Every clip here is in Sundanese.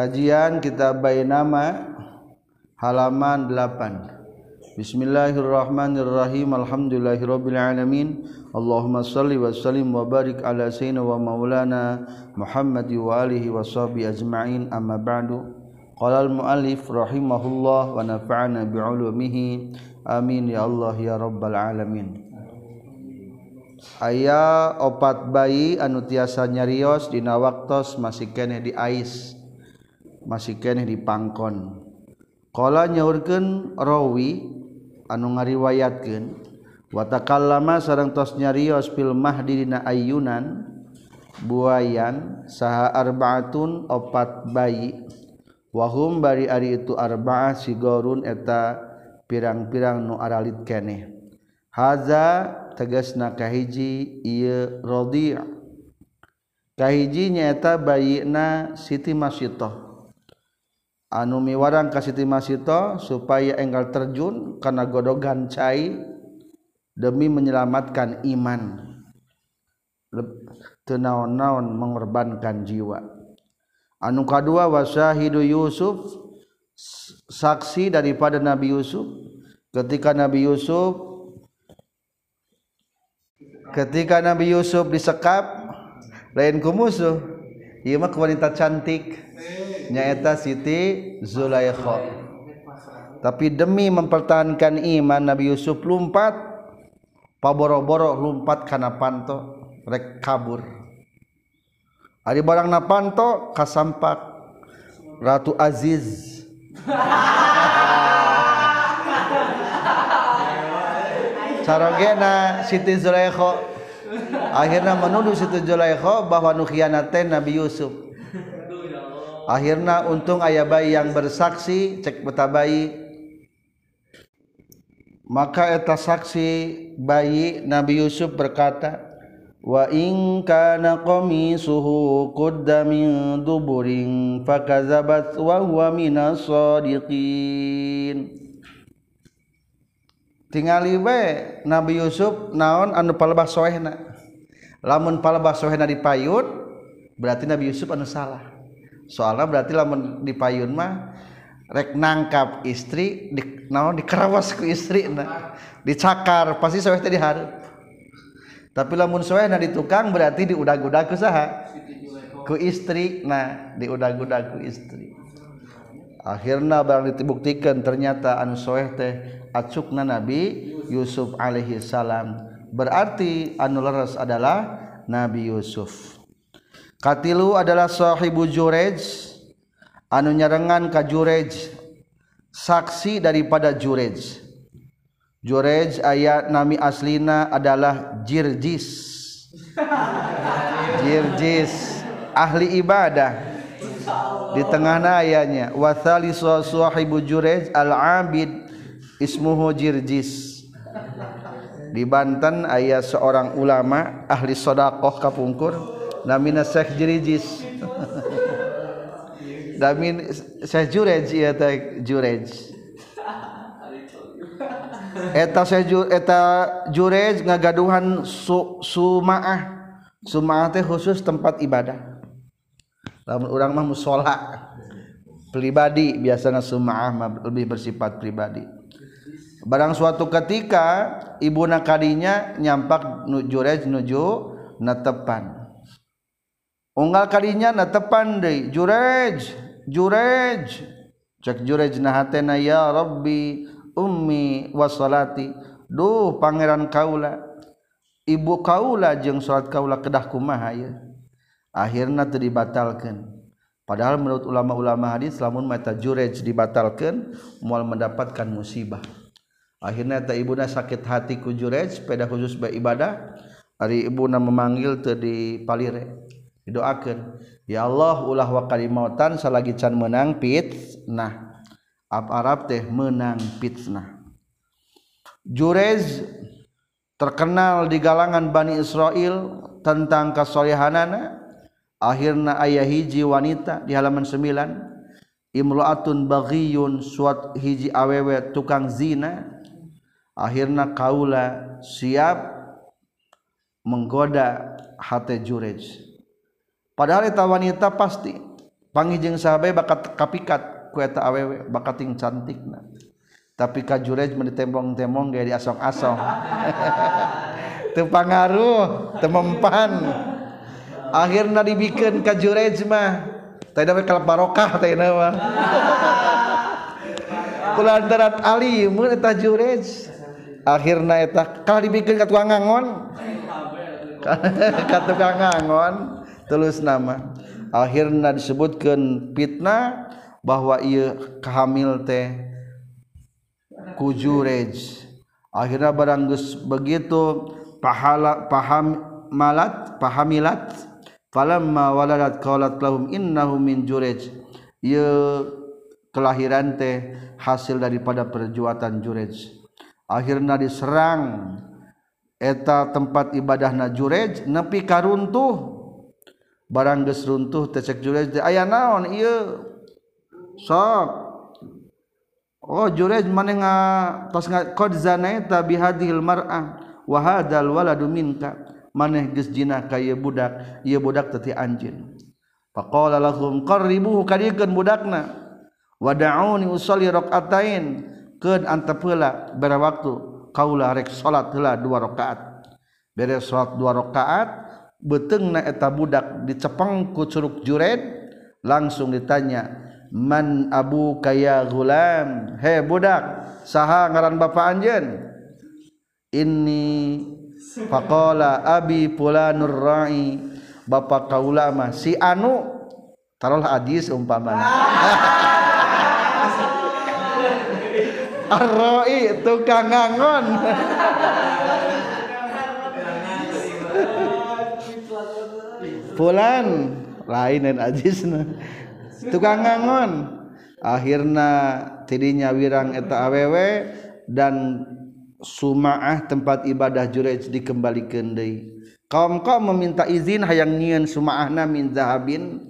Kajian kita bayi nama halaman 8 Bismillahirrahmanirrahim. Alhamdulillahirabbil alamin Allahumma salli wa sallim wa barik ala sayyidina wa maulana Muhammad wa alihi wa sahbihi ajma'in. Amma ba'du. Qala al-muallif rahimahullah wa nafa'ana bi'ulumihi. Amin ya Allah ya rabbal alamin. Aya opat bayi anu tiasa nyarios dina waktos masih keneh di ais masih keneh dipangkon qala nyaurkeun rawi anu ngariwayatkeun wa takallama sareng tos nyarios fil mahdi dina buayan saha arbaatun opat bayi. Wahum bari ari itu arbaah sigorun eta pirang-pirang nu aralit keneh. Haza tegasna kahiji ieu radhi' kahiji nyaeta bayina Siti Masitoh anu miwarang kasih masito supaya enggal terjun karena godogan cai demi menyelamatkan iman. Tenaon-naon mengorbankan jiwa. Anu kedua wasahidu Yusuf saksi daripada Nabi Yusuf. Ketika Nabi Yusuf ketika Nabi Yusuf disekap lain ku musuh. Ieu mah wanita cantik nyaeta Siti Zulaikha. Tapi demi mempertahankan iman Nabi Yusuf lumpat paboro-boro lumpat karena panto rek kabur. Ari barang na panto kasampak. Ratu Aziz. Sarogena Siti Zulaikha. Akhirnya menuduh Siti Zulaikha bahwa nukhianaten Nabi Yusuf akhirnya untung ayah bayi yang bersaksi cek peta bayi. Maka eta saksi bayi Nabi Yusuf berkata wa in kana qamisuhu qudda min duburin fakazabat wa huwa minas sadiqin. Tingali we Nabi Yusuf naon anu palebah soehna? Lamun palebah soehna dipayun berarti Nabi Yusuf anu salah soalnya berarti lamun di payun mah rek nangkap istri di naon dikerawas ku istri nah dicakar pasti soeh teh hareup tapi lamun seweh nah di tukang berarti diudag-udag ku saha? Ku istri nah diudag-udag ku istri. Akhirnya barang dibuktikan ternyata anu soeh teh acukna nabi Yusuf alaihi salam berarti anu leres adalah Nabi Yusuf. katilu adalah sahibu jurej. Anu nyarengan ka jurej. Saksi daripada jurej. Jurej ayat nami aslina adalah jirjis. Jirjis. Ahli ibadah. Di tengah ayatnya wathali sahibu jurej al-abid. Ismuhu jirjis. Di Banten ayat seorang ulama ahli sodakoh kapungkur. namina Syekh Jirijis. Damin Syekh Jurej ya teh Jurej eta Syekh ju, eta Jurej ngagaduhan su, Sumaah. Sumaah teh khusus tempat ibadah. Lamun urang mah musola. Pribadi biasanya Sumaah mah lebih bersifat pribadi. Barang suatu ketika ibu nakadinya nyampak nu Jurej nuju natepan unggal kalinya na deui jurej jurej cek jurej nahatena ya rabbi ummi wasolati duh pangeran kaula. Ibu kaula jeung salat kaula kedah kumaha ya. Akhirna teu dibatalkeun. Padahal menurut ulama-ulama hadis lamun mata jurej dibatalkeun moal mendapatkan musibah. Akhirnya ta ibuna sakit hati ku jurej peda khusus ibadah hari ibuna memanggil teu dipalire didoakan ya Allah ulah wa kalimautan salagi can menang fitnah. Ab Arab teh menang fitnah. Jurez terkenal di galangan Bani Israel tentang kesolehanana akhirna ayah hiji wanita di halaman 9 imro'atun baghiyun suat hiji awewe tukang zina. Akhirna kaula siap menggoda hati Jurej padahal eta wanita pasti. Pangijeng sahabai bakat kapikat ku eta awewe bakating cantikna. Tapi kajurej menitembong-tembong gaya diasong-asong teu pangaruh teu mempan. Akhirna dibikeun kajurej mah. Tadi we kalap barokah tadi nama kulantaran alimun eta jurej. Akhirna eta kalah dibikin ka tukang ngangon. Ka tukang ngangon. telus nama. Akhirnya disebutkan fitnah bahwa ia kehamil teh kujurej. Akhirnya baranggus begitu pahala paham malat pahamilat. Falamma waladat qalat lahum innahu min jurej. Ieu kelahiran teh hasil daripada perjuatan jurej. Akhirnya diserang. Eta tempat ibadah najurej nepi karuntuh. barang geus runtuh teh cek jurej aya naon? Ieu. Sok. Oh jurej maneh nga tos nga qad zanaita bihadhil mar'ah wa hadzal waladu minka. Maneh geus jina ka ieu budak ieu budak teu anjeun. Faqala lahum qarribuhu kadikeun budakna. Wada'uni usolli rakaatain keun antepeula bari waktu kaula rek salat heula dua rakaat. Beres salat dua rakaat beteng na eta budak dicepeng ku curug jured langsung ditanya man abu kaya gulam? He budak saha ngaran bapa anjen ini faqala abi pulanur ra'i. Bapa kaula mah si anu? Taruh hadis umpamana. Ar-ra'i tukang ngangon. pulan lain dan ajisna. Tukang ngangon. Akhirnya tidinya wirang eta awewe dan sumaah tempat ibadah jurej dikembalikan deui. Kaum kaum meminta izin hayang nyieun sumaahna min zahabin.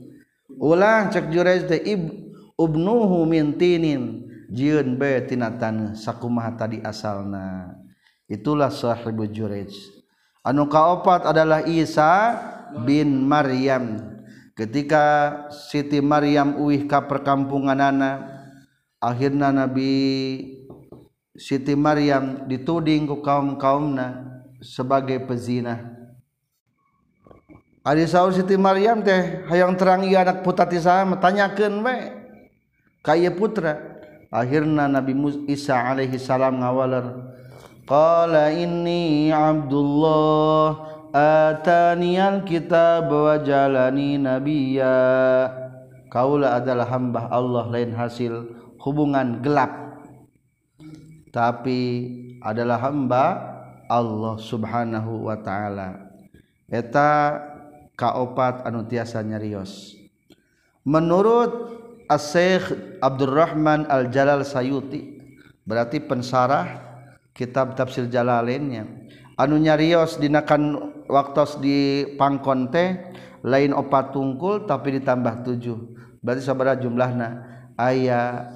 Ulah cek jurej teh ib ubnuhu min tinin. Jieun be tina taneuh sakumaha tadi asalna. Itulah sahibu jurej anu kaopat adalah Isa bin Maryam. Ketika Siti Maryam uih ka perkampunganana akhirna Nabi Siti Maryam dituding ku kaum-kaumna sebagai pezina. Adi saur Siti Maryam teh hayang terangi anak putra ti saha tanyakeun we kaya putra. Akhirna Nabi Isa alaihi salam ngawaler qala inni abdullah. Atanial kita bawa jalani nabiya. Kaula adalah hamba Allah lain hasil hubungan gelap. Tapi adalah hamba Allah subhanahu wa ta'ala. Eta kaopat anu tiasa nyarios. Menurut As-Syekh Abdurrahman Al-Jalal Sayuti berarti pensarah kitab tafsir Jalalainnya anu nyarios dinakan waktu dipangkon teh lain opat tungkul tapi ditambah tujuh. Berarti sabara jumlahna. Ayat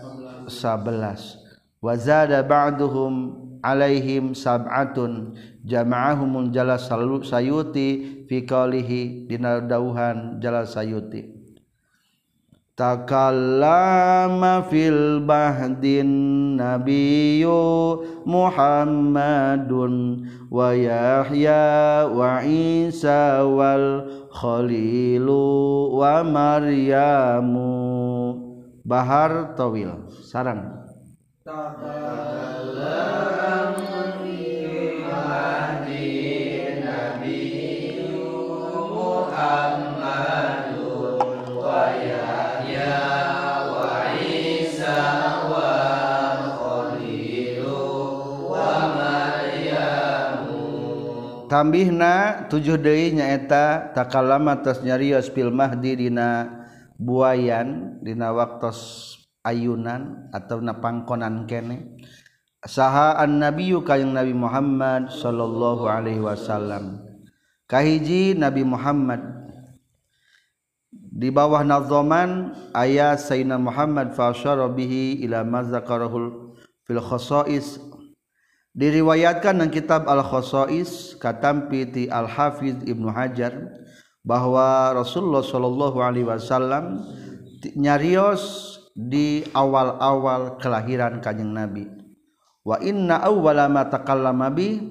11 wazada ba'duhum alaihim sab'atun. Jama'ahumul jala sayuti fi qalihi dina dauhan jala sayuti. Takallama fil bahdin nabiyyu Muhammadun wa Yahya wa Isa wal Khalilu wa Maryamu. Bahar Tawil sarang takallama tambihna tujuh deui nyaeta takalama tos nyarios fil mahdi dina buayan dina waktos ayunan atau na pangkonan kene. Saha an nabiyyu kayang nabi Muhammad sallallahu alaihi wasallam. Kahiji nabi Muhammad. Di bawah nazoman ayat Sayyidina Muhammad fa bihi ila mazakarahul fil khasais diriwayatkan dalam kitab Al-Khosais katampi ti Al-Hafiz Ibnu Hajar bahwa Rasulullah Shallallahu alaihi wasallam nyarios di awal-awal kelahiran Kanjeng Nabi. Wa inna awwala ma takallama bi.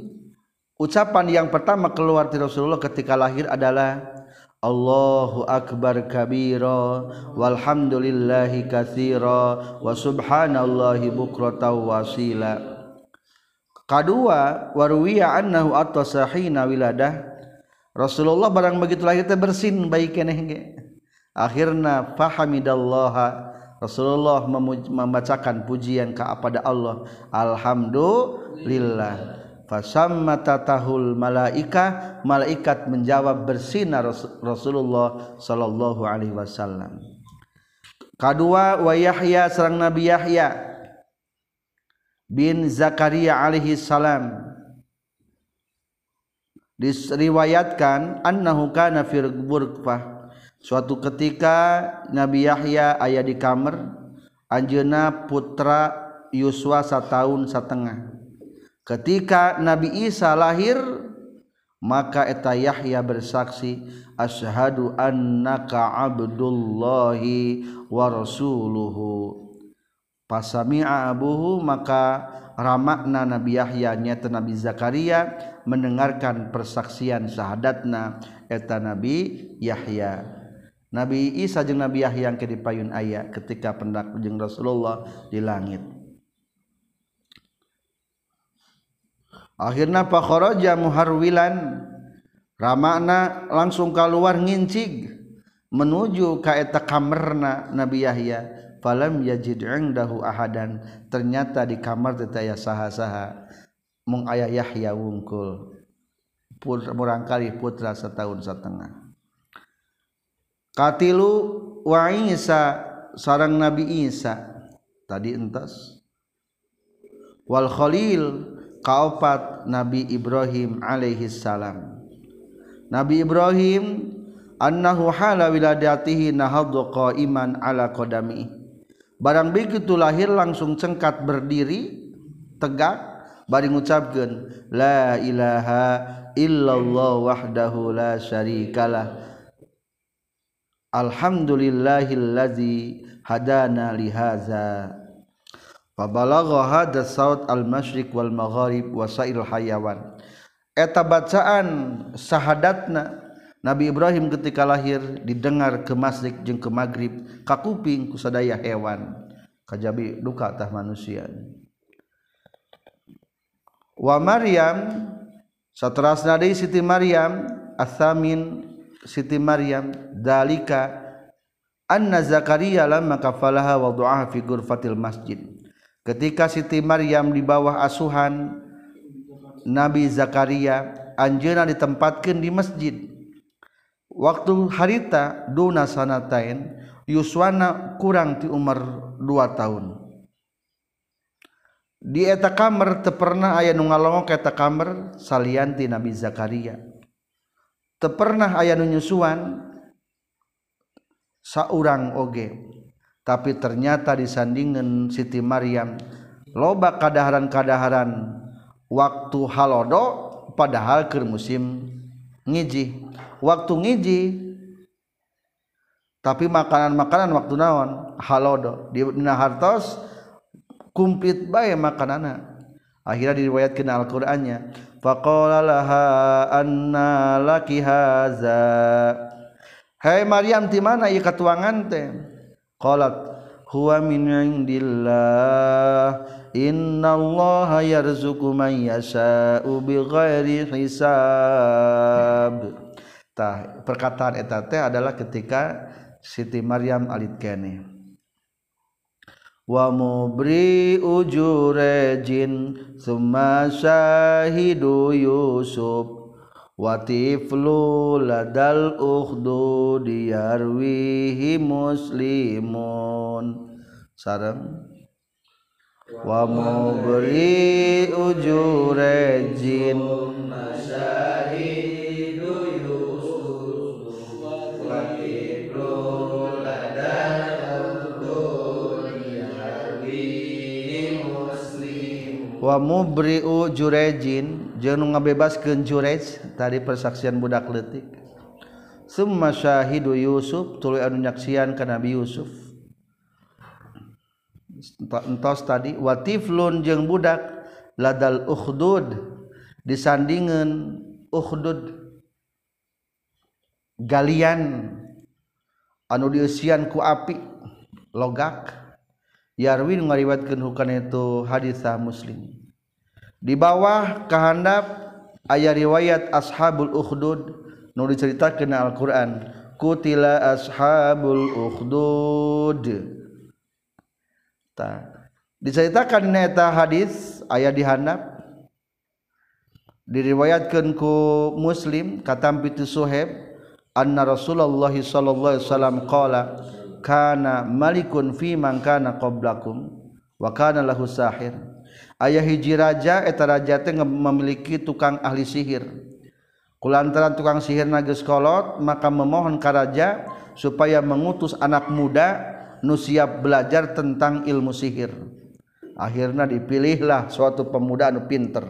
Ucapan yang pertama keluar dari Rasulullah ketika lahir adalah Allahu akbar kabira walhamdulillahi katsira wa subhanallahi bukrata wasila kedua warwiya annahu atasahina wiladah. Rasulullah barang begitu lahir teh bersin baik keneh ge. Akhirna fahamidallaha. Rasulullah membacakan pujian kepada Allah. Alhamdulillah. Fasamma tatahul malaika. Malaikat menjawab bersinar Rasulullah sallallahu alaihi wasallam. Kedua wa Yahya serang Nabi Yahya bin Zakaria alaihi salam. Disriwayatkan annahu kana fi suatu ketika Nabi Yahya ayah di kamar Anjena putra Yuswa tahun setengah. Ketika Nabi Isa lahir maka eta Yahya bersaksi asyhadu annaka abdullahi wa rasuluhu pasami'a abuhu maka ramakna Nabi Yahya nyata Nabi Zakaria mendengarkan persaksian syahadatna eta Nabi Yahya Nabi Isa jeung Nabi Yahya yang ke dipayun ayat ketika pendak jeung Rasulullah di langit. Akhirna Pak Kharaja muharwilan ramana langsung keluar ngincig menuju ka eta kamarna Nabi Yahya falam yajid indahu ahadan. Ternyata di kamar teh aya saha-saha. Mung aya Yahya wungkul. Murangkali putra setahun setengah. Katilu wa Isa sarang Nabi Isa. Tadi entas. Wal Khalil kaopat Nabi Ibrahim alaihi salam. Nabi Ibrahim annahu hala wiladatihi nahaddu qa'iman ala qadami barang begitu lahir langsung cengkat berdiri tegak bari ngucapkeun la ilaha illallah wahdahu la syarikalah. Alhamdulillahillazi hadana lihaza Fabalagha hadha saut al-masyriq wal maghrib wa sa'il hayawan. Eta bacaan sahadatna Nabi Ibrahim ketika lahir didengar ke masjid jeung ke maghrib kakuping kusadaya hewan. Kajabi duka tah manusia. Wa Maryam satrasna deui Siti Maryam asamin Siti Maryam dalika anna Zakaria lamma kafalaha wa du'aha fi ghurfatil masjid. Ketika Siti Maryam di bawah asuhan Nabi Zakaria anjeuna ditempatkeun di masjid waktu harita duna sanatain Yuswana kurang ti umur 2 tahun. Di eta kamar tepernah aya nu ngalongok eta kamar salian ti Nabi Zakaria. Tepernah ayah nu nyusuan saurang oge. Tapi ternyata disandingan Siti Maryam loba kadaharan-kadaharan waktu halodo padahal ke musim ngiji. Waktu ngiji tapi makanan-makanan waktu naon? Halodo. Di hartos kumplit baik makanan akhirnya diriwayatkan Al-Qur'annya faqala laha anna laki haza. Hai Maryam di mana ieu katuangan teh? Qalat huwa min indillah innallaha yarzuqu man yasha'u bighairi hisab. Tah perkataan eta teh adalah ketika Siti Maryam alit keneh wa mubri ujurejin summa syahidu yusuf. Wa tiflu ladal ukhdu diyarwihi muslimun. Sareng wa wamubri ujurejin wa mubri'u jurejin jeung ngabebaskeun jurej tadi persaksian budak leutik. Summa syahidu yusuf tuluy anu nyaksian ka nabi yusuf. entos tadi watiflun jeung budak ladal ukhdud disandingan ukhdud galian anu diusian ku api logak. Yarwin ngariwatkeun hukana itu hadisah muslim. Di bawah kehandap aya riwayat ashabul ukhdud nu diceritakeun Al-Qur'an kutila ashabul ukhdud. Diceritakan neta hadis ayat di handap diriwayatkeun ku muslim katam pitu suhaib anna rasulullah sallallahu alaihi wasallam qala kana malikun fi man kana qablakum wa kana lahu sahir ayah hiji raja eta raja teh memiliki tukang ahli sihir. Kulantaran tukang sihir nages kolot maka memohon ka raja supaya mengutus anak muda nu siap belajar tentang ilmu sihir. Akhirnya dipilihlah suatu pemuda anu pinter.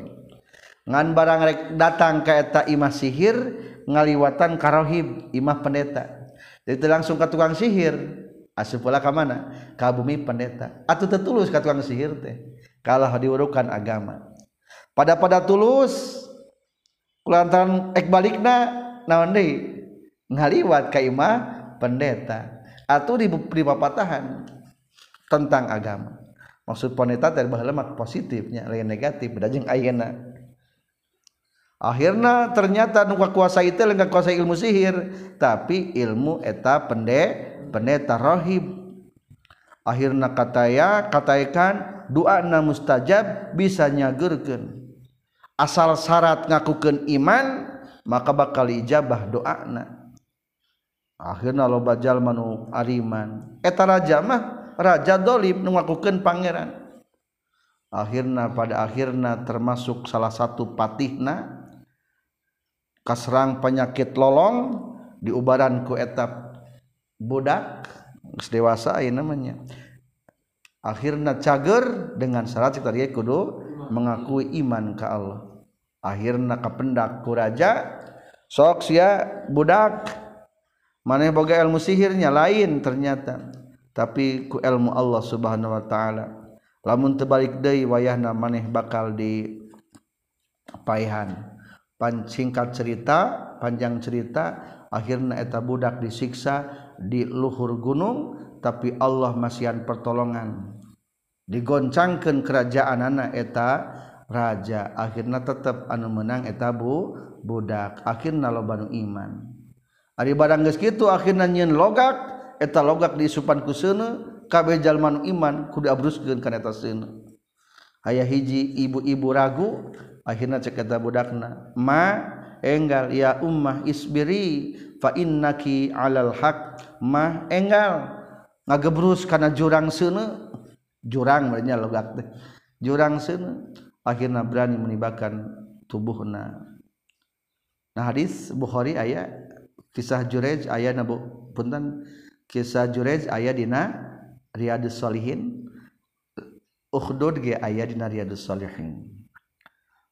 Ngan barang rek datang ke eta imah sihir ngaliwatan karohib imah pendeta. Jadi langsung ke tukang sihir. Asup pula ke mana? Ke bumi pendeta. Atau tertulus ke tukang sihir teh. Kalah diurukan agama. Pada pada tulus kulantaran ek balikna naon deui? Ngaliwat ka imah pendeta. atau di di papatahan tentang agama. Maksud wanita terbaik lemak positifnya lain negatif beda jeung ayeuna. Akhirnya ternyata nu kuasa itu lenggak kuasa ilmu sihir tapi ilmu eta pende pendeta rohib. Akhirnya kataya kataikan doa na mustajab bisa nyagurkeun asal syarat ngakukeun iman maka bakal ijabah doana akhirnya lo bajal manu ariman. Eh, eta raja mah raja dolim ngakukeun pangeran. Akhirnya pada akhirnya termasuk salah satu patihna kaserang penyakit lolong diubaran ku etap budak dewasa ini namanya. Akhirnya cager dengan syarat tadi kudu mengakui iman ke Allah. Akhirnya kependak ku raja sok sia budak mana boga ilmu sihirnya? Lain ternyata. Tapi ku ilmu Allah subhanahu wa ta'ala. Lamun tebalik deui wayahna maneh bakal di paihan. Pan singkat cerita panjang cerita akhirnya eta budak disiksa di luhur gunung tapi Allah masihan pertolongan. Digoncangkan kerajaan anak eta raja. Akhirnya tetap anu menang eta bu budak. Akhirnya lo banu iman. Ari barang geus kitu akhirna nyeun logak eta logak diisupan ku seuneu kabeh jalma nu iman kudu abruskeun kana eta seuneu. Aya hiji ibu-ibu ragu akhirna cek eta budakna, "Ma enggal ya ummah isbiri fa innaki alal haq." Ma enggal ngagebrus kana jurang seuneu. Jurang banyak logak teh. Jurang seuneu akhirna berani menibakan tubuhna. Nah hadis Bukhari ayat kisah Jurej aya na punten. Kisah Jurej aya dina Riyadus Shalihin. Ukhdud ge aya dina Riyadus Shalihin.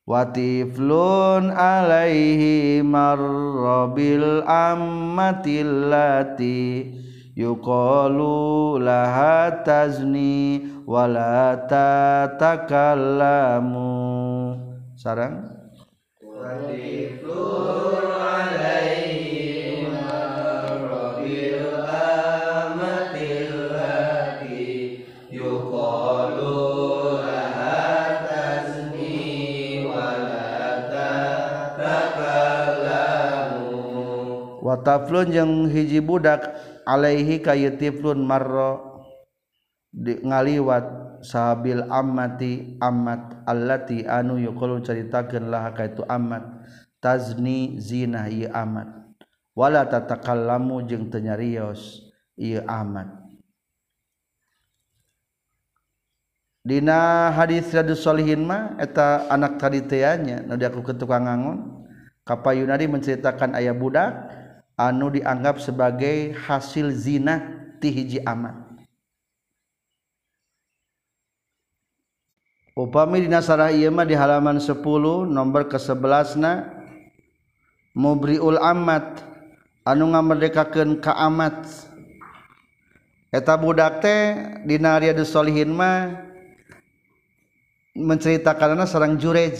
Watiflun alaihi marrabil ammatillati yuqalu laha tazni wala tatakallamu. Sarang watiflun wataflun yang hiji budak alaihi kayetiflun marro di ngaliwat sahabil ammati ammat allati anu yuqulu caritakeun lah kaitu ammat tazni zina ieu ammat. Wala tatakallamu jeung teu nyarios ieu ammat. Dina hadis Radu Solihin mah eta anak tadi teanya nu aku ke tukang ngangon kapayunadi menceritakan ayah budak anu dianggap sebagai hasil zina ti hiji amat upami dina sarah ieu mah di halaman 10 nomor ke-11na mubriul amat anu ngamerdekakeun ka amat. Eta budak teh dina riyadus solihin mah menceritakanana sareng jurej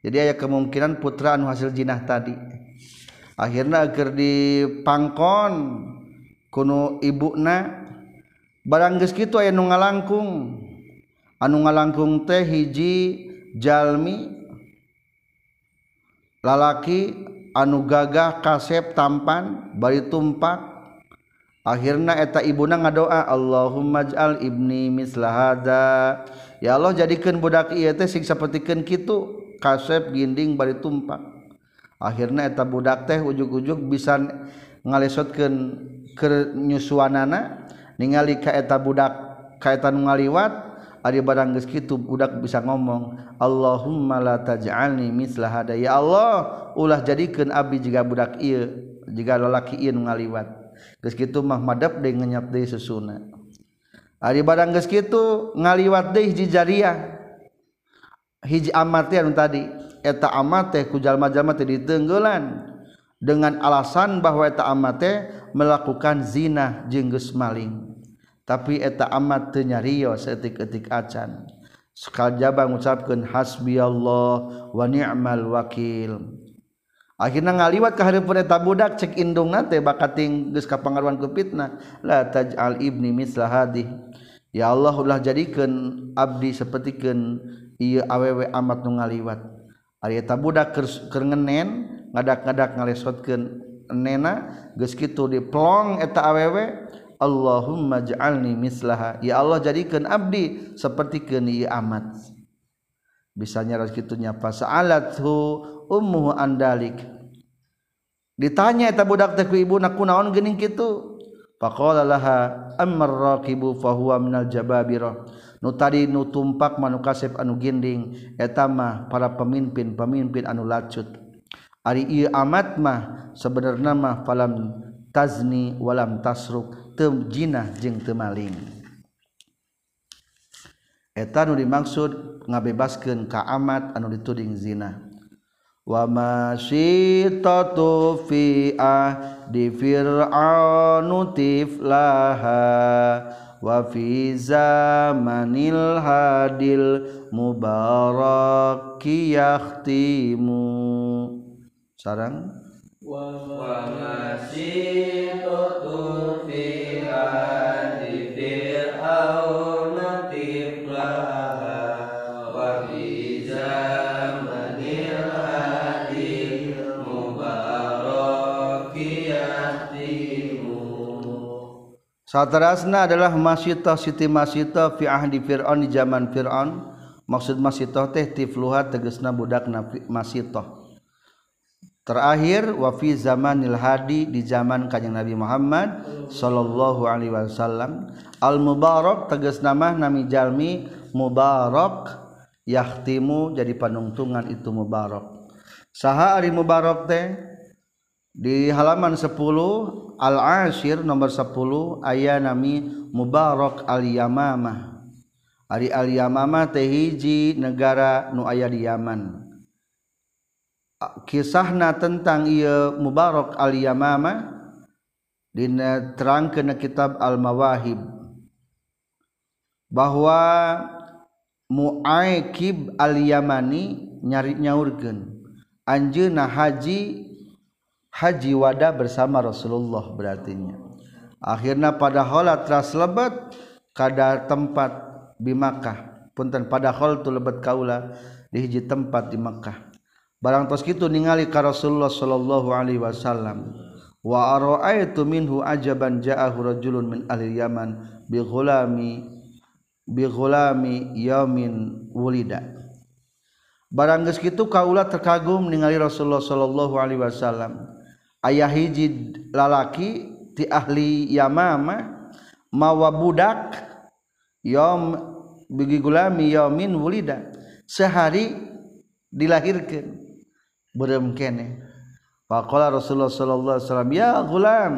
jadi aya kemungkinan putra anu hasil jinah tadi. akhirnya akhir dipangkon kuno ibuna barangges gitu aya nu ngalangkung. Anu ngalangkung teh hiji jalmi. Lalaki anu gagah kasep tampan bari tumpak. Akhirna eta ibuna ngadoa Allahumma ij'al ibni mislahada ya Allah jadikan budak ieu teh sing sapertikeun kitu kasep ginding bari tumpak. akhirnya eta budak teh ujug-ujug bisa ngalesotkeun kenyusuanana ningali ka eta budak ka eta nu ngaliwat ari barang geus kitu budak bisa ngomong Allahumma la taj'alni mithla hada. Ya Allah ulah jadikeun abdi jiga budak ieu jiga lalaki ieu nu ngaliwat. Geus kitu mah madep deui ngenyap deui susuna. Ari barang geus kitu ngaliwat deui hiji jariah hiji amartian tadi. eta amate ku jalma-jalma teh ditenggelan. Dengan alasan bahwa eta amate melakukan zina jeung geus maling. Tapi eta amat teu nyarios etik-etik acan. Sekal jaba ngucapkeun hasbiyallah wa ni'mal wakil. Akhirnya ngaliwat ke hareupeun eta budak cek indungna teh bakating geus kapangaruan ku fitnah. La taj'al ibni misla hadih. Ya Allah ulah jadikeun abdi sapertikeun ieu awewe amat nu ngaliwat. Ayeta budak kengenen ngadak-ngadak ngalesotkan nena geus kitu diplong eta awewe Allahumma ja'alni mislaha. Ya Allah jadikan abdi seperti keni amat. Bisanya rek kitu nyapa sa'alathu ummuhu andalik ditanya eta budak teh ku ibuna kunaon geuning kitu? Faqala laha ammar raqibu fa huwa minal jababirah. nu tadi nu tumpak manu kasep anu ginding etama para pemimpin pemimpin anu lacut. Ari ieu amat mah sebenarnya mah falam tazni walam tasruk teu jinah jeung teu maling. Eta nu dimaksud ngabebaskeun ka amat anu dituding zina wa masitatu fi di fir'aunu tiflaha. wafi zamanil hadil mubarak yahtimu sarang? Wa fi hadil Satarasna adalah masitoh siti masitoh fi ahdi Fir'aun di zaman Fir'aun. Maksud masitoh teh tifluha tegesna budakna masitoh. Terakhir wa fi zamanil hadi di zaman kanjeng Nabi Muhammad sallallahu alaihi wasallam. Al mubarak tegesna mah nami jalmi mubarak yahtimu jadi panungtungan itu mubarak. Saha ari mubarak teh di halaman 10 Al-Ashir nomor 10 aya nami Mubarak Al-Yamamah. Ari Al-Yamamah teh hiji negara nu aya di Yaman. Kisahna tentang ieu Mubarak Al-Yamamah dina terangkeun kitab Al-Mawahib bahwa Muaikib Al-Yamani nyari nyaurkeun. Anjeunna haji haji wada bersama Rasulullah berartinya. Akhirnya pada holat teras lebat kada tempat di Makkah. Punten pada hol tu lebat kaula di hiji tempat di Makkah. Barang tos kitu ningali ka Rasulullah sallallahu alaihi wasallam. Wa ara'aitu minhu ajaban ja'ahu rajulun min ahli Yaman bi ghulami bi ghulami yamin wulida. Barang geus kitu kaula terkagum ningali Rasulullah sallallahu alaihi wasallam ayah hiji lalaki ti ahli Yamama mawa budak yom bigi gulami yamin wulida. Sehari dilahirkan berem kene. Faqala Rasulullah sallallahu alaihi wasallam ya gulam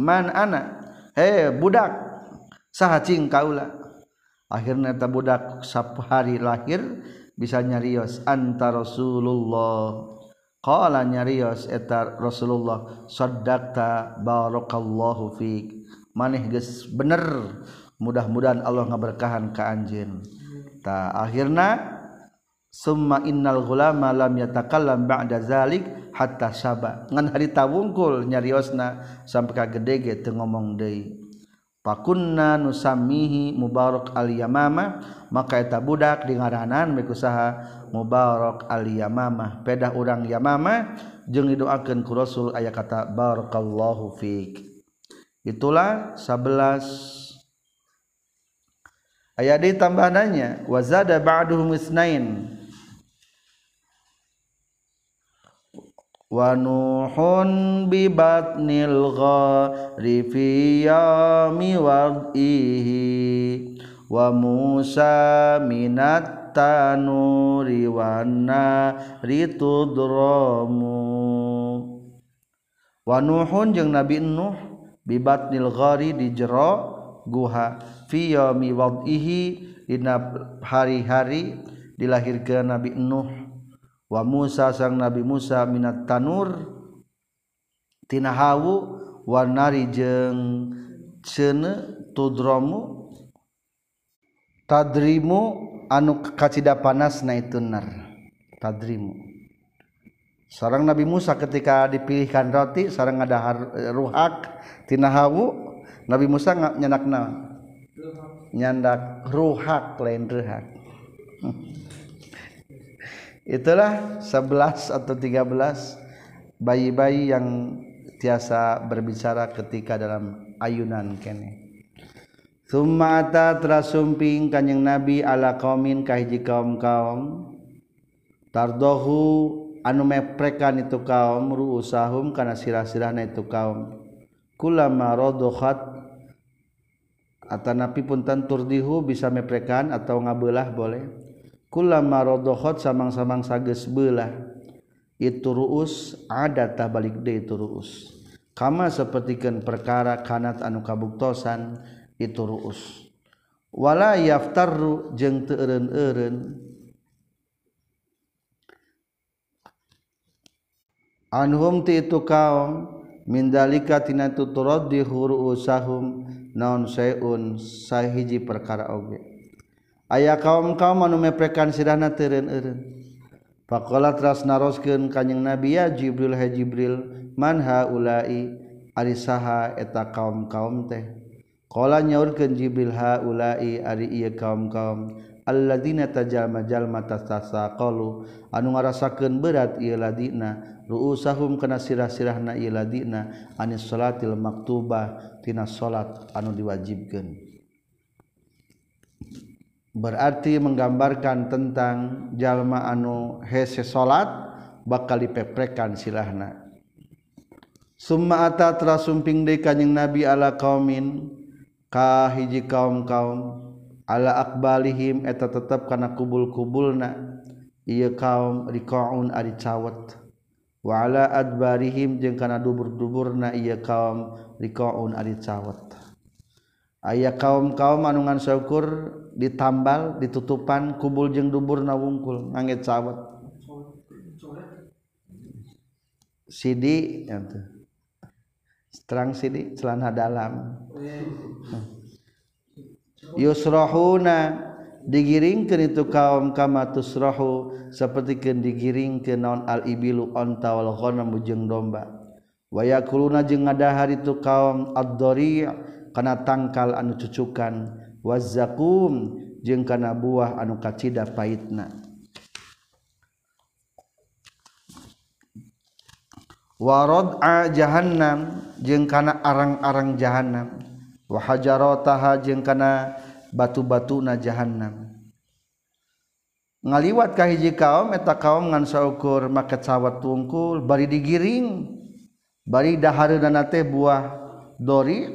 man ana? He budak. Saha cing kaula akhirnya ta budak sap hari lahir bisa nyarios anta Rasulullah Qala nyarios eta Rasulullah saddaqta barakallahu fiik. Maneh geus bener. Mudah-mudahan Allah ngaberkahan ka anjeun. Ta akhirna summa innal ghulama lam yatakallam ba'da zalik hatta saba. Ngan hari tawungkul nyariosna sampai ka gede ge teu ngomong deui. Pakunna nusamihi mubarak al yamama maka eta budak dingaranan mikusaha mubarak al yamamah. Pedah urang yamamah jeung didoakeun ku Rasul aya kata barakallahu fik. Itulah 11 aya di tambahannya wa zada ba'duhum isnain. Wa nuhun bi batnil ghari wa musa minat tanu riwana wanuhun jeung Nabi Nuh bibat nilghari di jero guha fi yami wad'ihi dina hari-hari dilahirkeun Nabi Nuh. Wa Musa sang Nabi Musa minat tanur. Tina hawu warnari jeung ceune tudromu tadrimu anu kacita panas na itunar tadrimu. Seorang Nabi Musa ketika dipilihkan roti seorang ada ruhaktina hawu Nabi Musa nggak nyanakna nyandak ruhak lain ruhak itulah 11 atau 13 bayi-bayi yang tiasa berbicara ketika dalam ayunan kene Sumata trasumping kanyang nabi ala kaumin kahiji kaum kaum. Tardohu anu meprekan itu kaum ruusahum kana sirah-sirahna itu kaum. Kulama radokhat atanapi pun tantur dihu bisa meprekan atau ngabelah boleh. Kulama radokhat samang-samang sages belah. Itu ruus adatah balik de itu ruus. Kama sapertikeun perkara kanat anu kabuktosan itu ruus. Wala yaftarru jeung teu eureun-eureun anhum ti itu kaum min dalika tina tuturad di hurusahum naon sayun sahiji perkara oge. Aya kaum-kaum anu meprekan sirahna teu eureun-eureun faqala naroskeun kanjing nabi ya jibril ha jibril man haula'i ari saha eta kaum-kaum teh? Kala nyaurkeun Jibril haula'i ari ieu kaum-kaum alladzina tajama jalma tasaqalu anu ngarasakeun berat ieu ladina ruusahum kana sirah-sirahna ieu ladina anis salatil maktubah tina salat anu diwajibkeun. Berarti menggambarkan tentang jalma anu hese salat bakal dipeprekan silahna summa ata trasumping deui kanjing nabi ala qaumin hiji kaum kaum ala akbalihim eta tetap kana kubul-kubulna. Ieu kaum riqaun ari cawet. Wa ala adbarihim jeung kana dubur-duburna ieu kaum riqaun ari cawet. Aya kaum-kaum anu ngan syukur ditambal ditutupan kubul jeung duburna wungkul ngangge cawet. Sidi eta terang sini celana dalam. Yusrohuna digiringkan itu kaum kama tusrohu seperti kan digiringkan naon al ibilu onta wal ghanam jeung domba. Wayakuluna jeung ngadahar itu kaum ad-dhari kana tangkal anu cucukan. Wazakum jeung kana buah anu kacida paitna warod a jahanam jeung kana arang-arang jahanam wahajarotaha jeung kana batu-batu na jahanam ngaliwat ka hiji kaum eta kaum ngan saukur make sawat tungkul bari digiring. Bari dahareunana teh buah dori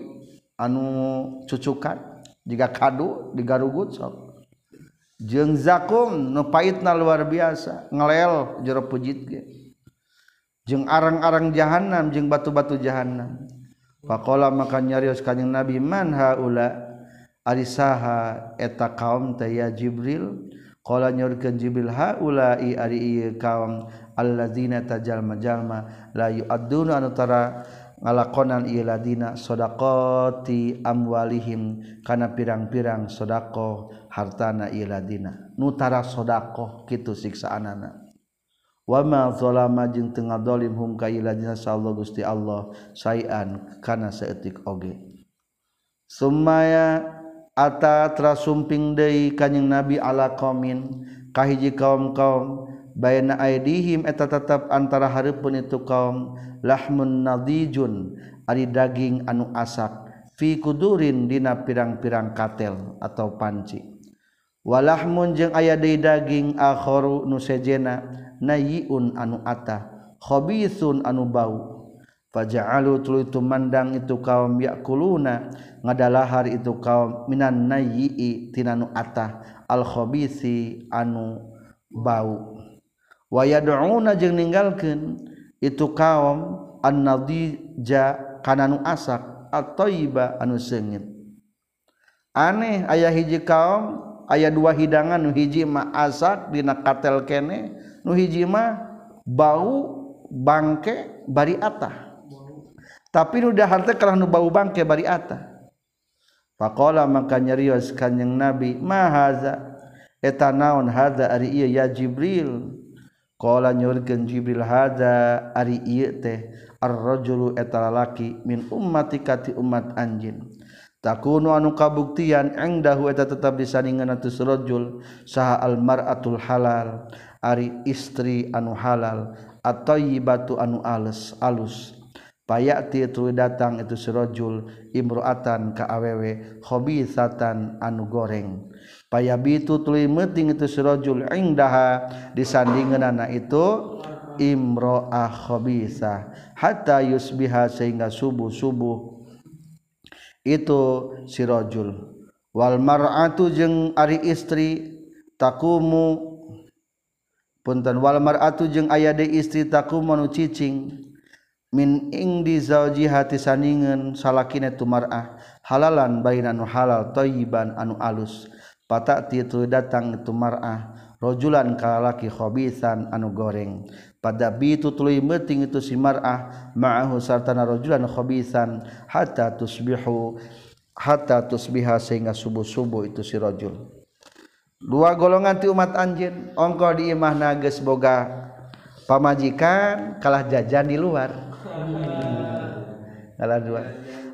anu cucukan jika kadu digarugut sok. Jeung zakum nu paitna luar biasa ngelel jero pujit ge. jeung arang-arang jahanam jeung batu-batu jahanam pakkola maka nyarius kanyeng Nabi man haula? Arisaha eta kaum taya ya Jibril? Qala nyurkeun Jibril haula i ari ieu kaum allazina tajalma-jalma la yu'adduna anutara ngalakonan ieu ladina sadaqati amwalihim kana pirang-pirang sedaqah hartana ieu ladina. Nutara tara kitu siksaanana. wamazolama jeung tengah dolim hum kailajna sallallahu gusti Allah sayan kana seetik oge. Sumaya ata trasumping deui kanjing nabi ala qaumin kahiji kaum kaum bayna aidihim eta tetap antara hareupeun itu kaum lahmun nadijun ari daging anu asak fi kudurin dina pirang-pirang katel atau panci. walahmun jeung aya deui daging akharu nu sejena nayiun anu ata khabithun anu bau. Faja'alu tuluy mandang itu kaum yakuluna ngadalahar itu kaum minan nayyi tinanu ata al khabisi anu bau. Wa yad'una jeung ninggalkeun itu kaum an-nadija kana nu asak at-thayyiba anu seungit. Aneh aya hiji kaum aya dua hidangan nu hiji mah asak dina kartel kene nu hiji mah bau bangke bari atah tapi nu dahar teh kalah nu bau bangke bari atah faqala maka nyarios kanjing Nabi mahaza eta naon hadza ari ieu ya Jibril. qala nyurgen Jibril hadza ari ieu teh ar-rajulu eta lalaki min ummati kati umat anjin. takunu anu kabuktian engdahu eta tetap disandingan atus rojul saha almar'atul halal ari istri anu halal atayyibatu anu alus alus. Payati itu datang itu sirojul imro'atan ka awewe khobithatan anu goreng. Payabitu tuluy meuting itu sirojul engdaha disandingeunana itu imro'ah khobithah hatta yusbiha sehingga subuh-subuh. itu sirojul Wal mar'atu jeung ari istri takumu. Punten wal mar'atu jeung aya de istri takumu nu cicing. Min ing di zauji hati saningen salakina tu mar'ah. Halalan baina anu halal thayyiban anu alus. Patak itu datang tu mar'ah. Rajulan kalaki khobisan khabisan anu goreng. Pada bitu tuluy meting itu si mar'ah ma'ahu sartana rojulan khobisan hatta tusbihu hatta tusbiha sehingga subuh-subuh itu si rojul dua golongan ti umat anjin ongko di imah nages boga pamajikan kalah jajan di luar dua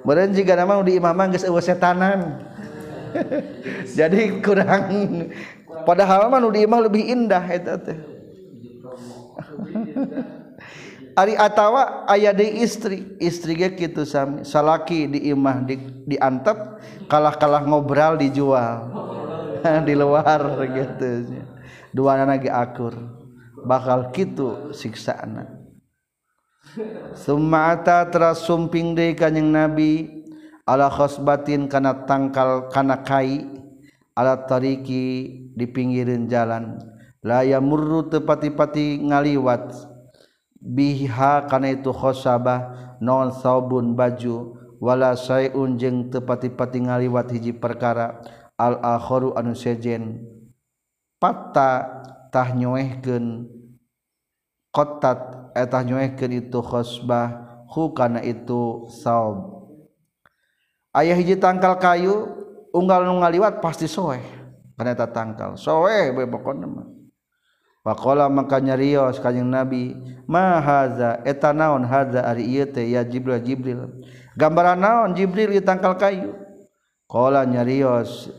Beren jika nama di imam geus eueuh setanan. Jadi kurang padahal mah di imam lebih indah eta teh. Ari atawa aya deui istri, istri ge kitu sami. Salaki di imah di diantep kalah-kalah ngobrol dijual. di luar gitu. Dua anak ge akur. Bakal kitu siksaana. Sumata terasumping de kanyeng nabi ala khosbatin kana tangkal kana kai ala tariki di pinggirin jalan laya murru tepati-pati ngaliwat biha kana itu khosabah non saubun baju wala sayun jeung teu pati-pati ngaliwat hiji perkara al akharu anu sejen. Patta tah nyoehkeun qattat eta eh, nyoehkeun itu khosbah hu kana itu saub. Aya hiji tangkal kayu unggal nu ngaliwat pasti soeh. Kana eta tangkal. Soeh bae pokona mah. Pakola maka Rios kanyang nabi mahaza eta naon haza ari ieu teh ya Jibril Jibril. Gambaran naon Jibril di tangkal kayu. Qala nyarios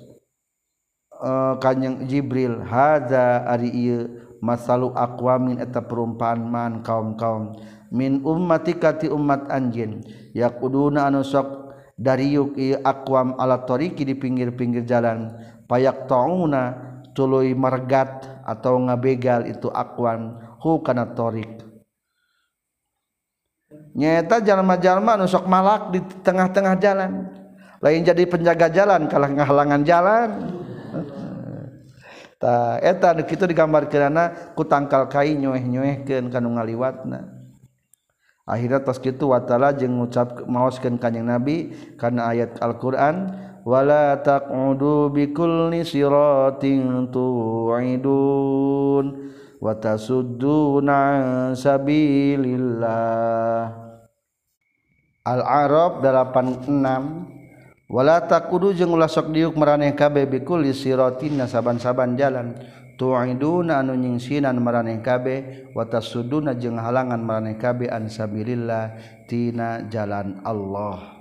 e, uh, kanyang Jibril haza ari ieu masalu aqwamin eta perumpamaan man kaum-kaum min ummatika ti umat anjin yaquduna anu sok dariuk ieu aqwam ala tariqi di pinggir-pinggir jalan payak tauna tuluy margat atau ngabegal itu akwan hu kana torik. Nyata jalma-jalma nusok malak di tengah-tengah jalan. Lain jadi penjaga jalan kalah ngahalangan jalan. Ta eta kita digambar kerana ku tangkal kai nyoeh-nyoehkeun kanu ngaliwatna. Akhirnya tos kitu watala jeung ngucap maoskeun kanjing nabi karena ayat Al-Qur'an wala taqudu bikulli siratin tu'idun wa tasudduna sabilillah. Al-Arab 86 wala taqudu jeung ulah sok diuk maraneh kabeh bikulli siratin saban-saban jalan tu'iduna anu nyingsinan maraneh kabeh wa tasudduna jeung halangan maraneh kabeh an sabilillah tina jalan Allah.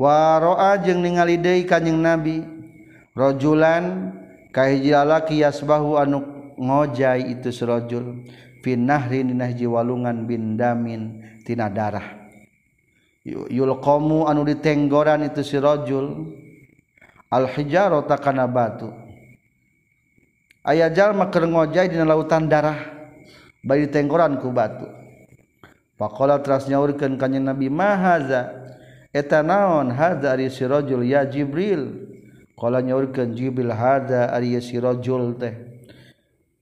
waroa jeung ningali deui kanjing nabi. Rojulan kahiji yasbahu anu ngojai itu surajul fin nahrin dina hiji walungan bin damin tina darah. Yulqamu anu ditenggoran itu sirajul al hijarata kana batu. Aya jalma keur ngojai dina lautan darah. Bari tenggoran ku batu. Faqala teras nyaurkeun kanjing nabi mahaza eta naon? Hadza ari sirajul ya jibril. Qala nyaurkeun jibril hadza ari sirajul teh.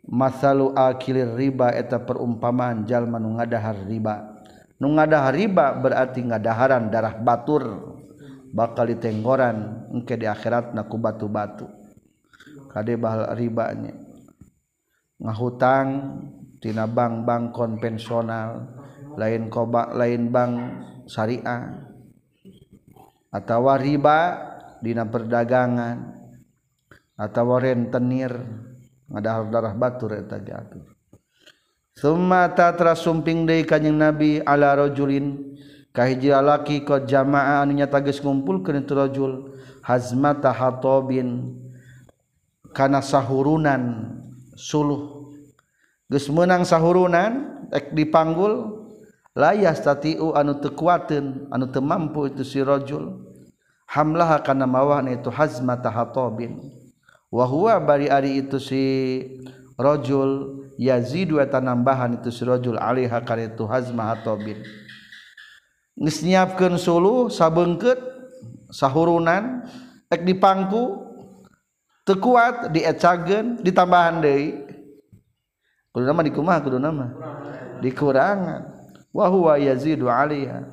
Masalu akilir riba eta perumpamaan jalma nu ngadahar riba. Nu ngadahar riba berarti ngadaharan darah batur. Bakal ditenggoran engke di akhirat ku batu-batu. Kade bahal ribanya ngahutang tina bank bank konvensional lain kobak lain bank syariah. atau riba dina perdagangan. Atau rentenir ngadahar darah batur eta diatur summa tatra sumping deui kanjing nabi ala rajulin. Ka hiji lalaki qad jamaah anu nyata geus ngumpulkeun itu rajul hazmata hatobin. Kana sahurunan suluh. Geus meunang sahurunan ek dipanggul layas tatiu anu tekuaten anu temampu itu si rojul. Hamlah kana mawah itu hazma tahatobin. Wahwa bari ari itu si rojul yazidu atanambahan itu si rojul alaiha kana itu hazma hatobin. Geus nyiapkeun suluh sahurunan tek dipangku tekuat diecageun ditambahan deui. Kudu nama dikumaha kudu nama. Dikurangan. wahwa yazidu alaiha.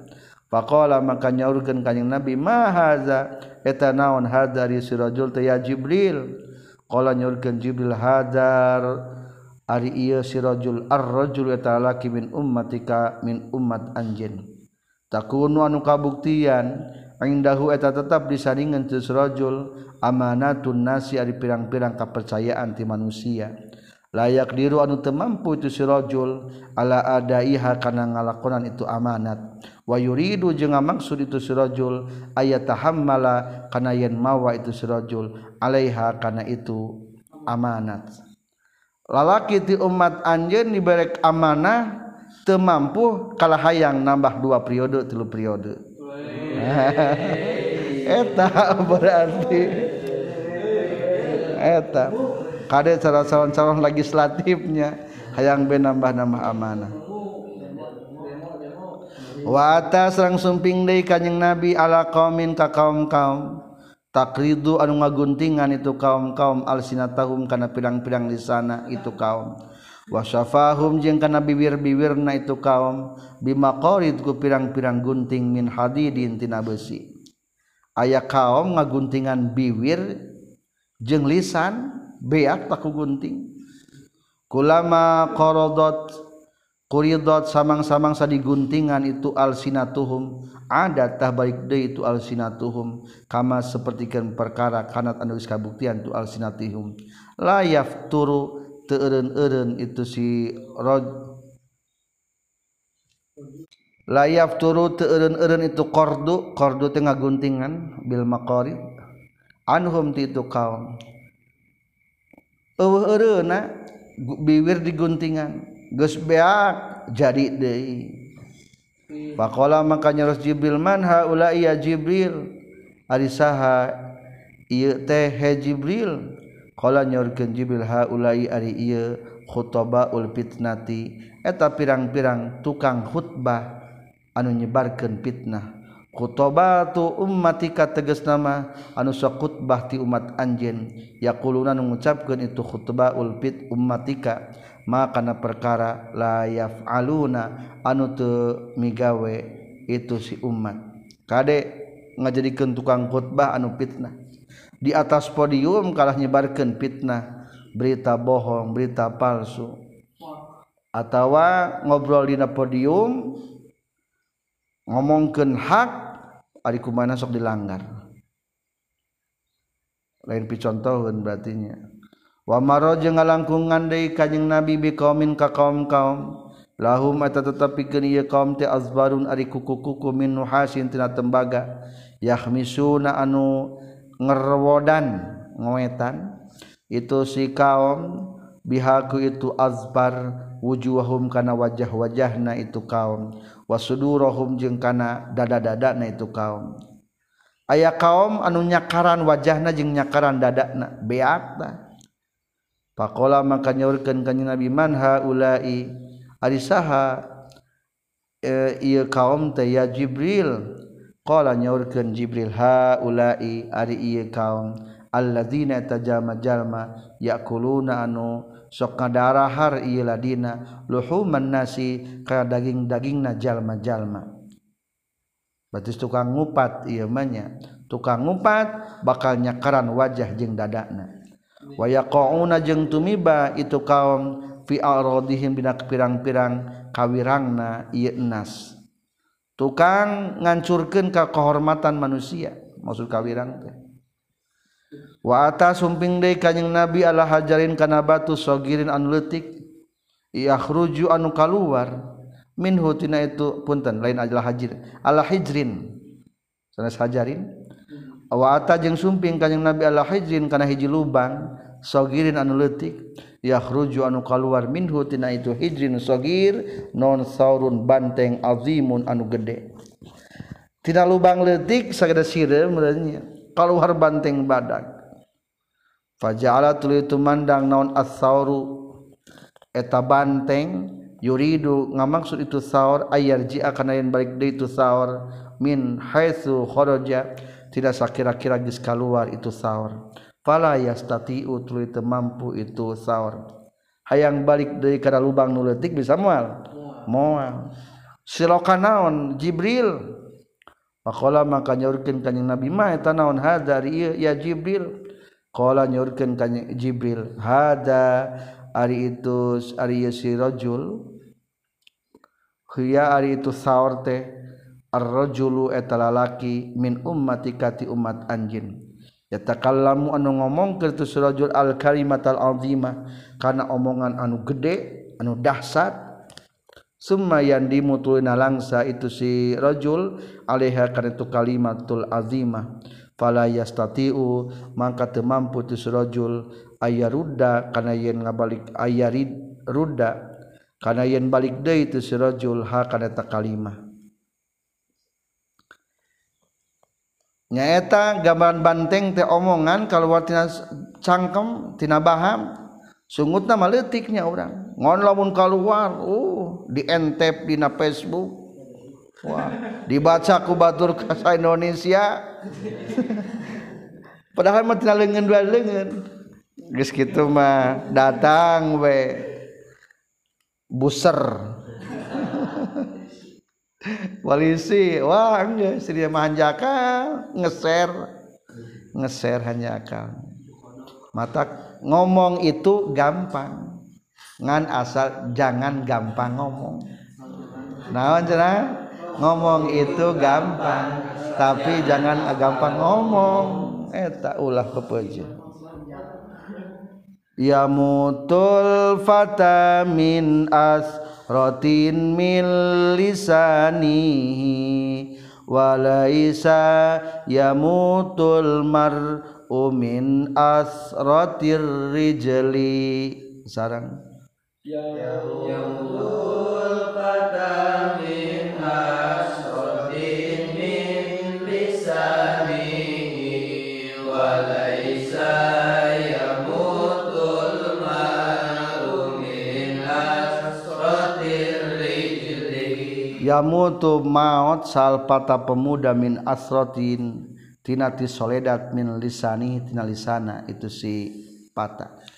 Faqala maka nyaurkeun ka nabi ma haza eta naon hadar si rajul teh ya jibril. Qala nyaurkeun jibril hadar ari ieu si rajul ar-rajul eta laki min ummatika min ummat anjeun. Takunu anu kabuktian indahu eta tetap disaringan si rajul amanatun nasi ari pirang-pirang kapercayaan ti manusia. Layak diru anu temampu itu sirojul ala adaiha kana ngalakonan itu amanat. Wa yuridu jeung maksud itu sirojul ayat tahammala kana yen mawa itu sirojul alaiha kana itu amanat. Lalaki ti umat anjeun diberek amanah temampu kalah hayang nambah dua periode tilu periode. Eta berarti. Eta kade cara calon-calon legislatifnya. Hayang be nambah-nambah amanah. Wa atas langsung sumping deui kanjing nabi ala qaumin ka kaum-kaum takridu anu ngaguntingan itu kaum-kaum alsinatahum kana pirang-pirang di sana itu kaum. Wasafahum jeung kana bibir-bibirna itu kaum bimaqarid ku pirang-pirang gunting min hadidin tina besi. Aya kaum ngaguntingan bibir jeung lisan beak paku gunting kulama qaradot quridot samang-samang sadiguntingan itu alsinatuhum ada tah balik deui itu alsinatuhum kama sapertikeun perkara kanat anu geus kabuktian tu alsinatihum la yafturu teu eureun itu si rod la yafturu teu eureun-eureun itu qardu qardu teh ngaguntingan Bil maqarid anhum ti itu kaum biwir diguntingan geus beak jadi deui. Pakola makanya Ros Jibril man haula iya Jibril. Ari saha ieu teh he Jibril. Qala nyorkeun Jibril haula ari ieu khutobaul fitnati. Eta pirang-pirang tukang khutbah anu nyebarkeun fitnah. Kutobatu ummatika teges nama anu khutbah ti umat anjen yakuluna mengucapkan itu khutbah fit ummatika. Maka kana perkara la yaf'aluna anu te migawe itu si umat kade ngajadikeun tukang khutbah anu fitnah. Di atas podium kalah nyebarkan fitnah. Berita bohong berita palsu. Atau ngobrol di podium ngomongkan hak ari kumana sok dilanggar. Lain picontohkeun berarti nya wa maro jeung ngalangkungan deui kanjing nabi bi qaumin ka kaum-kaum. Lahum eta tetepikeun ieu kaum teh azbarun ari kuku-kuku min nuhasin tina tembaga. Yahmisuna anu ngerwodan ngoetan. Itu si kaum bihaku itu azbar wujuhum kana wajah-wajahna itu kaum. wasudurohum jeung kana dada-dada na itu kaum. Aya kaum anu nyakaran wajahna jeung nyakaran dada na beak pakola maka nyaurkeun ka nabi man haula'i ari saha e, ieu kaum teh ya jibril. Qala nyaurkeun jibril haula'i ari ieu kaum alladzina tajama jalma yakuluna anu sok ngadarahar ieu ladina luhuman nasi ka daging-dagingna jalma-jalma. Batis tukang ngupat ieu manya tukang ngupat bakal nyakaran wajah jeung dadana wayaqauna jeung tumiba itu kaum fi aradihim bina pirang-pirang kawirangna ieu nas. Tukang ngancurkeun ka kehormatan manusia maksud kawirang teh. wa ata sumping deui kanjing nabi Allah hajarin kana batu sogirin anu leutik yakhruju anu kaluar. Minhu tina itu punten lain adalah hajir ala hijrin. Sanes hajarin. Waata jeung sumping kanjing nabi Allah hijrin kana hiji lubang sogirin anu leutik yakhruju anu kaluar. Minhu tina itu hijrin sogir non saurun banteng azimun anu gede. Tina lubang leutik sageda sireum kaluar banteng badak. Faja'ala tuluy tumandang naon as-sauru eta banteng yuridu ngamaksud itu saur ayar akan yen balik deui itu saur min haitsu kharaja tidak sakira-kira geus kaluar itu saur. Fala yastati'u tuluy teu mampu itu saur. Hayang balik deui kana lubang nu leutik bisa moal moal. Siloka naon? Jibril. Pakola maka nyaurkeun kanjing Nabi mah eta naon hadari ieu ya Jibril. Qala nyurkeun ka Jibril, "Hada ari itu ari si rajul? Hiya ari itu saur teh ar-rajulu eta lalaki min ummati kati umat anjin." Yatakallamu anu ngomong kertu surajul al kalimat al azimah karena omongan anu gede anu dahsyat. Summa yandimu tulina langsa itu si rajul alaiha kana itu kalimatul azimah. fala yastati'u mangka teu mampu tu rajul ayarudda kana yen ngabalik ayarid rudda kana yen balik deui tu rajul ha kana ta kalimah. Nyaeta gambaran banteng teh omongan kalau wartina cangkem tina baham sungutna mah leutiknya urang. Ngon lamun kaluar uh di entep dina Facebook. Wah dibaca ku batur kasa Indonesia. Padahal mah tina leungeun dua leungeun geus kitu mah datang we. Buser. Walisi wah enggak si dia manjakan ngeser. Ngeser hanya akal. Mata ngomong itu gampang. Ngan asal jangan gampang ngomong. Nah cenah ngomong itu gampang tapi jangan gampang ngomong. Eta ulah kepeje ya mutul fata min as rotin mil lisanihi walaisa yamutul mar umin asratir rijli. Sarang. Ya yamutul pada mutu maut salpata pemuda min asrotin. Tinati soledat min lisani tina lisana. Itu si patah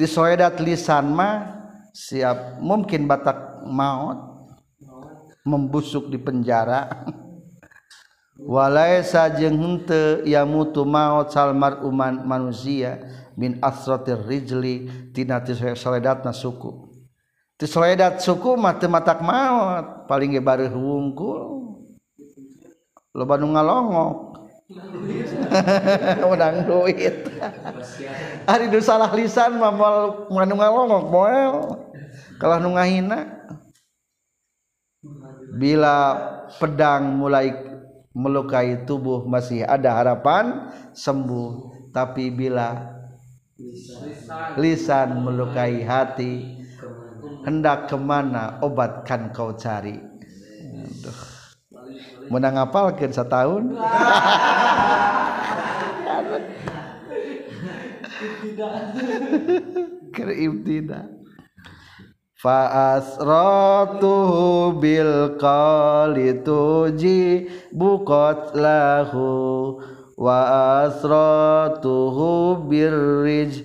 ti soledat lisan mah siap mungkin batak maut membusuk di penjara. Walai sajengte ia mutu maut salmar uman manusia min asrotir rijli tina soledat na suku. Ti soledat suku mah teu matak maut, paling ge bari hungkul. Loba nu ngalongok. Menang duit. Ari nu salah lisan mah moal ngalongok moal. Kalau nu ngahina bila pedang mulai melukai tubuh masih ada harapan sembuh tapi bila lisan melukai hati hendak ke mana? Obatkan kau cari. Aduh. menang apalkan setahun? Tidak. Faasratuhu bil qali tuji bukot lahu. Wa asratuhu birrij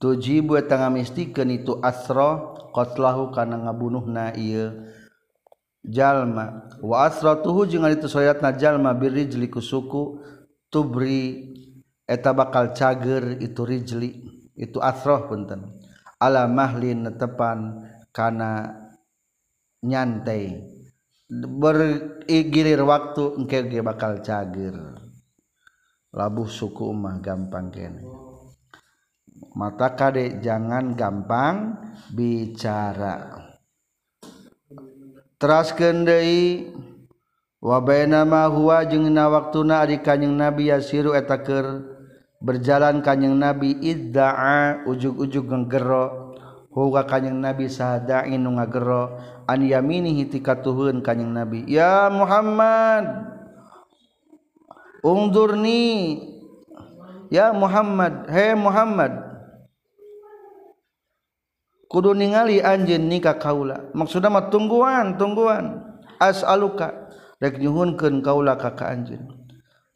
tujibu eta ngamistikan itu asro qatlahu kana ngabunuhna ieu jalma. Wa asratuhu jeung ari soyatna jalma birijli ku suku tubri eta bakal cager itu rijli itu asroh punten. Ala mahlin netepan kana nyantai. Bergilir waktu engke bakal cager. Labuh suku umah gampang kene. mata Kadek jangan gampang bicara. Teraskenai wabainamawa jena waktu na kanyeng nabi Yasiru etaker berjalan kanyeng nabi iddaa ug-ug nggero huga kanyeng nabi sadain ngagero an yamini hitika tuhun kanyeng nabi. Ya Muhammad ungdurni ya Muhammad he Muhammad. kudu ningali anjeun nikah kaula. Maksudna mah tungguan tungguan. As'aluka. Rek nyuhunkeun kaula ka ka anjeun.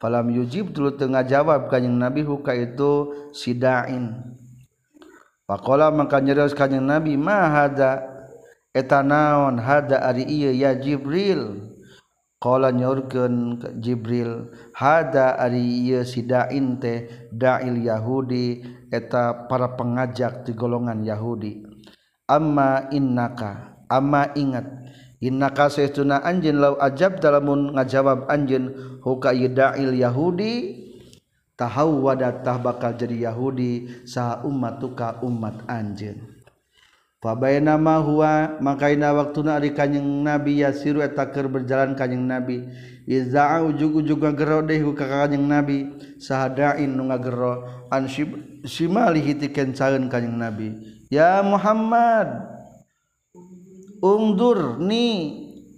Falam yujib dulu tengah jawab kanjing nabi huka itu sidain. Pakola maka nyerios kanjing nabi ma hada? Eta naon? Hada ari ieu ya jibril. Qala nyaurkeun jibril hada ari ieu sidain teh dail yahudi eta para pengajak di golongan yahudi. amma innaka amma ingat. Innaka saytuna anjin law ajab dalamun ngajawab anjin huka dail yahudi tahawwada tah bakal jadi yahudi sa ummatuka umat anjin fa bainama huwa makaina waktuna ari kanjing nabi yasiru eta keur berjalan kanjing nabi. Iza ujug-ujug ngagero deh ka kanjing nabi sahadain nu ngagero an shimalihi tikeun cangeun kanjing nabi. ya Muhammad ungdur ni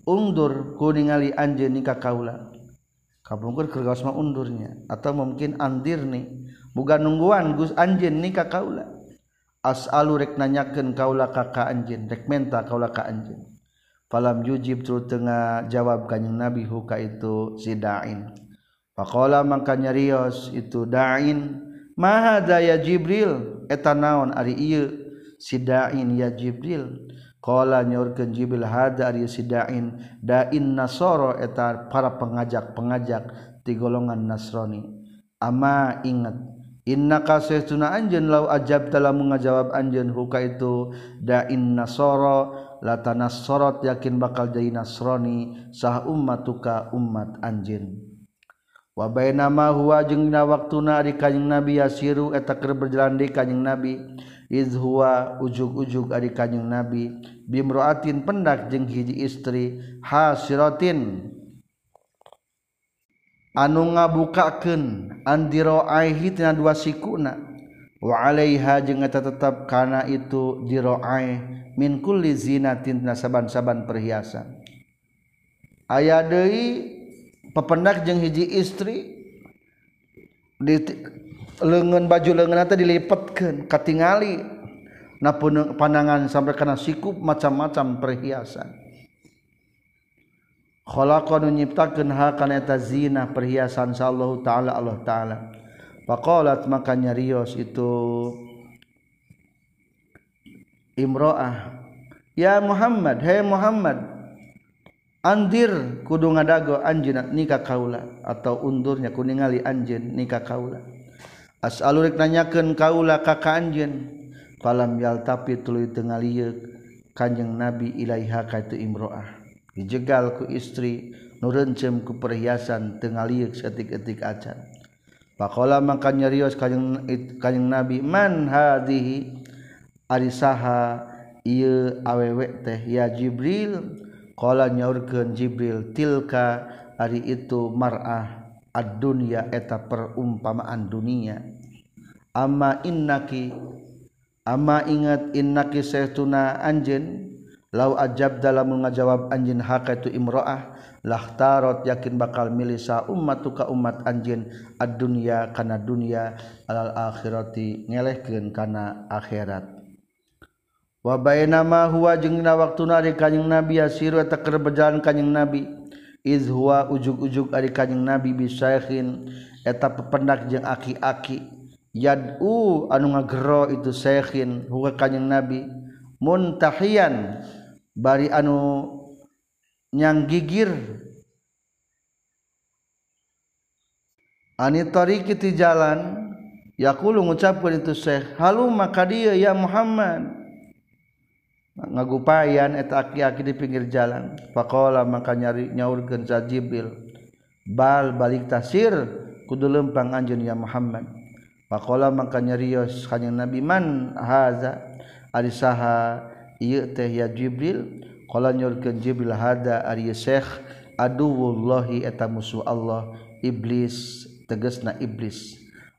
ungdur ku ningali anjeun ni ka kaula kabungkur kergaos mah undurnya atau mungkin andir ni. Bukan nungguan Gus anjeun ni ka kaula asalu rek nanyakeun kaula ka ka anjeun rek menta kaula ka anjeun. Falam yujib tu tengah jawab kanjing nabi huka itu si dain. Faqala mangka nyarios itu dain maha daya jibril? Eta naon ari ieu? sidain ya Jibril Kala nyorkeun Jibril hada ari sidain dain nasoro eta para pengajak-pengajak ti golongan Nasrani. Ama ingat Inna kasestuna anjeun lau ajab telah mengajawab anjeun huka itu dain nasoro lata nasorot yakin bakal jadi nasrani sah ummatuka ummat anjeun. Wa bainama huwa jeung dina waktuna ari kanjing Nabi yasiru eta keur berjalan di kanjing Nabi izhua ujug-ujug ari kanjing nabi. Bimroatin pendak jeung hiji istri hasiratin anu ngabukakeun andiraihi tina dua sikuna. Wa alaiha jeung eta tetep kana itu dirai min kulli zinatin tina saban-saban perhiasan. Aya deui pependak jeung hiji istri di lengan baju lengan atau dilipatkan katingali. Napun pandangan sampai kena sikup macam-macam perhiasan. Khalaqa nyiptakeun ha kana eta zina perhiasan sallallahu taala Allah taala. Faqalat maka nyarios itu imro'ah ya Muhammad hey Muhammad andir kudu ngadago anjeun nikah kaula atau undurnya ku ningali anjeun nikah kaula asalur nanyakeun kaula ka kanjen palam yal tapi tuluy teu ngalieuk kanjeng nabi ilaiha ka imroah. Dijegal ku istri nu reuncem ku perhiasan teu ngalieuk saeutik-eutik acan. Pakola maka nyarios kanjeng kanjeng Nabi man hadhihi ari saha ieu awewe teh ya Jibril. Qala nyaurkeun Jibril tilka ari itu mar'ah ad-dunya eta perumpamaan dunia. ama innaki ama ingat innaki saytuna anjeun? Law ajab dalam ngajawab anjeun hakatu imroah lahtarot yakin bakal milisa ummatuka umat anjeun ad dunya kana dunya alal akhirati ngelehkeun kana akhirat. Wa bainama huwa jeung na waktuna ari kanjing nabi yasiru eta keur berjalan kanjing nabi. Iz huwa ujug-ujug ari kanjing nabi bisaikhin eta pependak jeung aki-aki. yadu anu ngagero itu sekhin huwa kanjing nabi. Muntahian bari anu nyang gigir anitori kiti jalan yakulu ngucapkan itu syekh halu maka dia ya Muhammad. Ngagupayan eta aki-aki di pinggir jalan. Faqala maka nyari nyaurkeun sa Jibril bal balik tasir kudu lempang anjeun ya Muhammad. Pakola makanya Rios kanyang Nabi man haza? Ari saha ieu teh ya Jibril. Qala nyurkeun Jibril hada? Ari Syekh aduwullahi eta musuh Allah iblis tegasna iblis.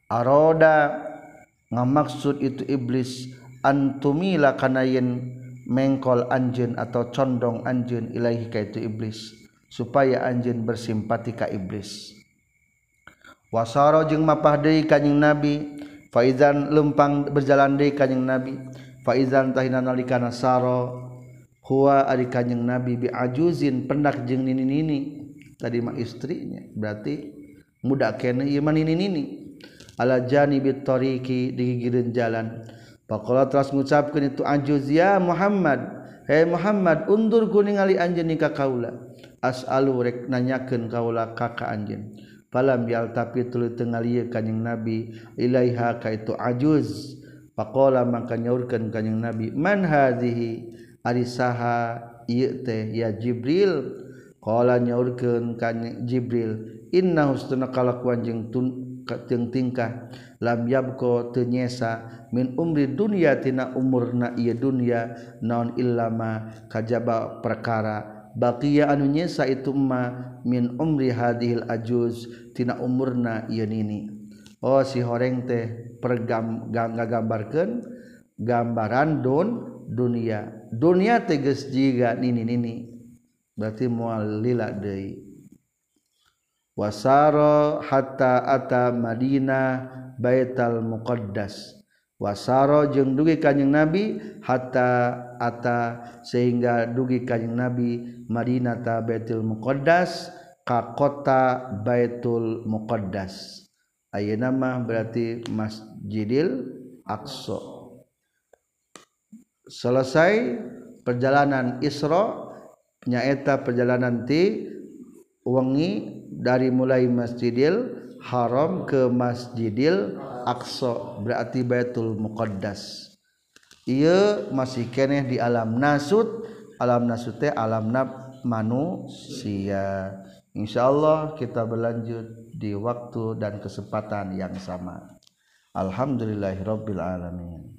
Aroda ngamaksud itu iblis antumila kana yen mengkol anjeun atau condong anjeun ilahi ka itu iblis supaya anjeun bersimpati ka iblis. wasaro jeung mapah deui kanjing nabi faizan lempang berjalan deui kanjing nabi faizan tahina nalikana saro huwa ari kanjing nabi bi ajuzin pendak jeung nini-nini. Tadi mah istrinya berarti muda kene ieu mah nini-nini. Ala janibit tariqi di gigireun jalan. Pakola teras ngucapkeun itu anjuz ya Muhammad Hei Muhammad undur ku ningali anjeun ka kaula. As'alu rek nanyakeun kaula kaka anjeun. falam yal tapi tulu tengah lieu kanjing nabi ilaiha ka itu ajuz. Faqala maka nyaurkeun kanjing nabi man hadhihi ari saha ieu teh ya jibril. Qala nyaurkeun kanjing jibril inna hustuna kalakuan jeung tun tingkah. Lam yabko teu nyesa min umri dunya tina umurna ieu dunya naon illama kajaba perkara. baqiya anu nyisa itu ma min umri hadhil ajuz tina umurna ieu nini. Oh si horeng teh pergam ngagambarkeun gambaran don dunia. Dunia teges jiga nini nini berarti moal lila deui. Wasaro hatta ata madinah baital muqaddas. wasaro jeung dugi kanjeng nabi hatta ata sehingga dugi kanjeng nabi Madinata Baitul Muqaddas ka kota Baitul Muqaddas. Ayeuna mah berarti Masjidil Aqsa. Selesai perjalanan Isra nyaeta perjalanan ti wengi dari mulai Masjidil Haram ke Masjidil Aqsa berarti Baitul Muqaddas. Iya masih keneh di alam nasut. Alam nasut teh alam nab manusia. Insyaallah kita berlanjut di waktu dan kesempatan yang sama. Alhamdulillahirabbil alamin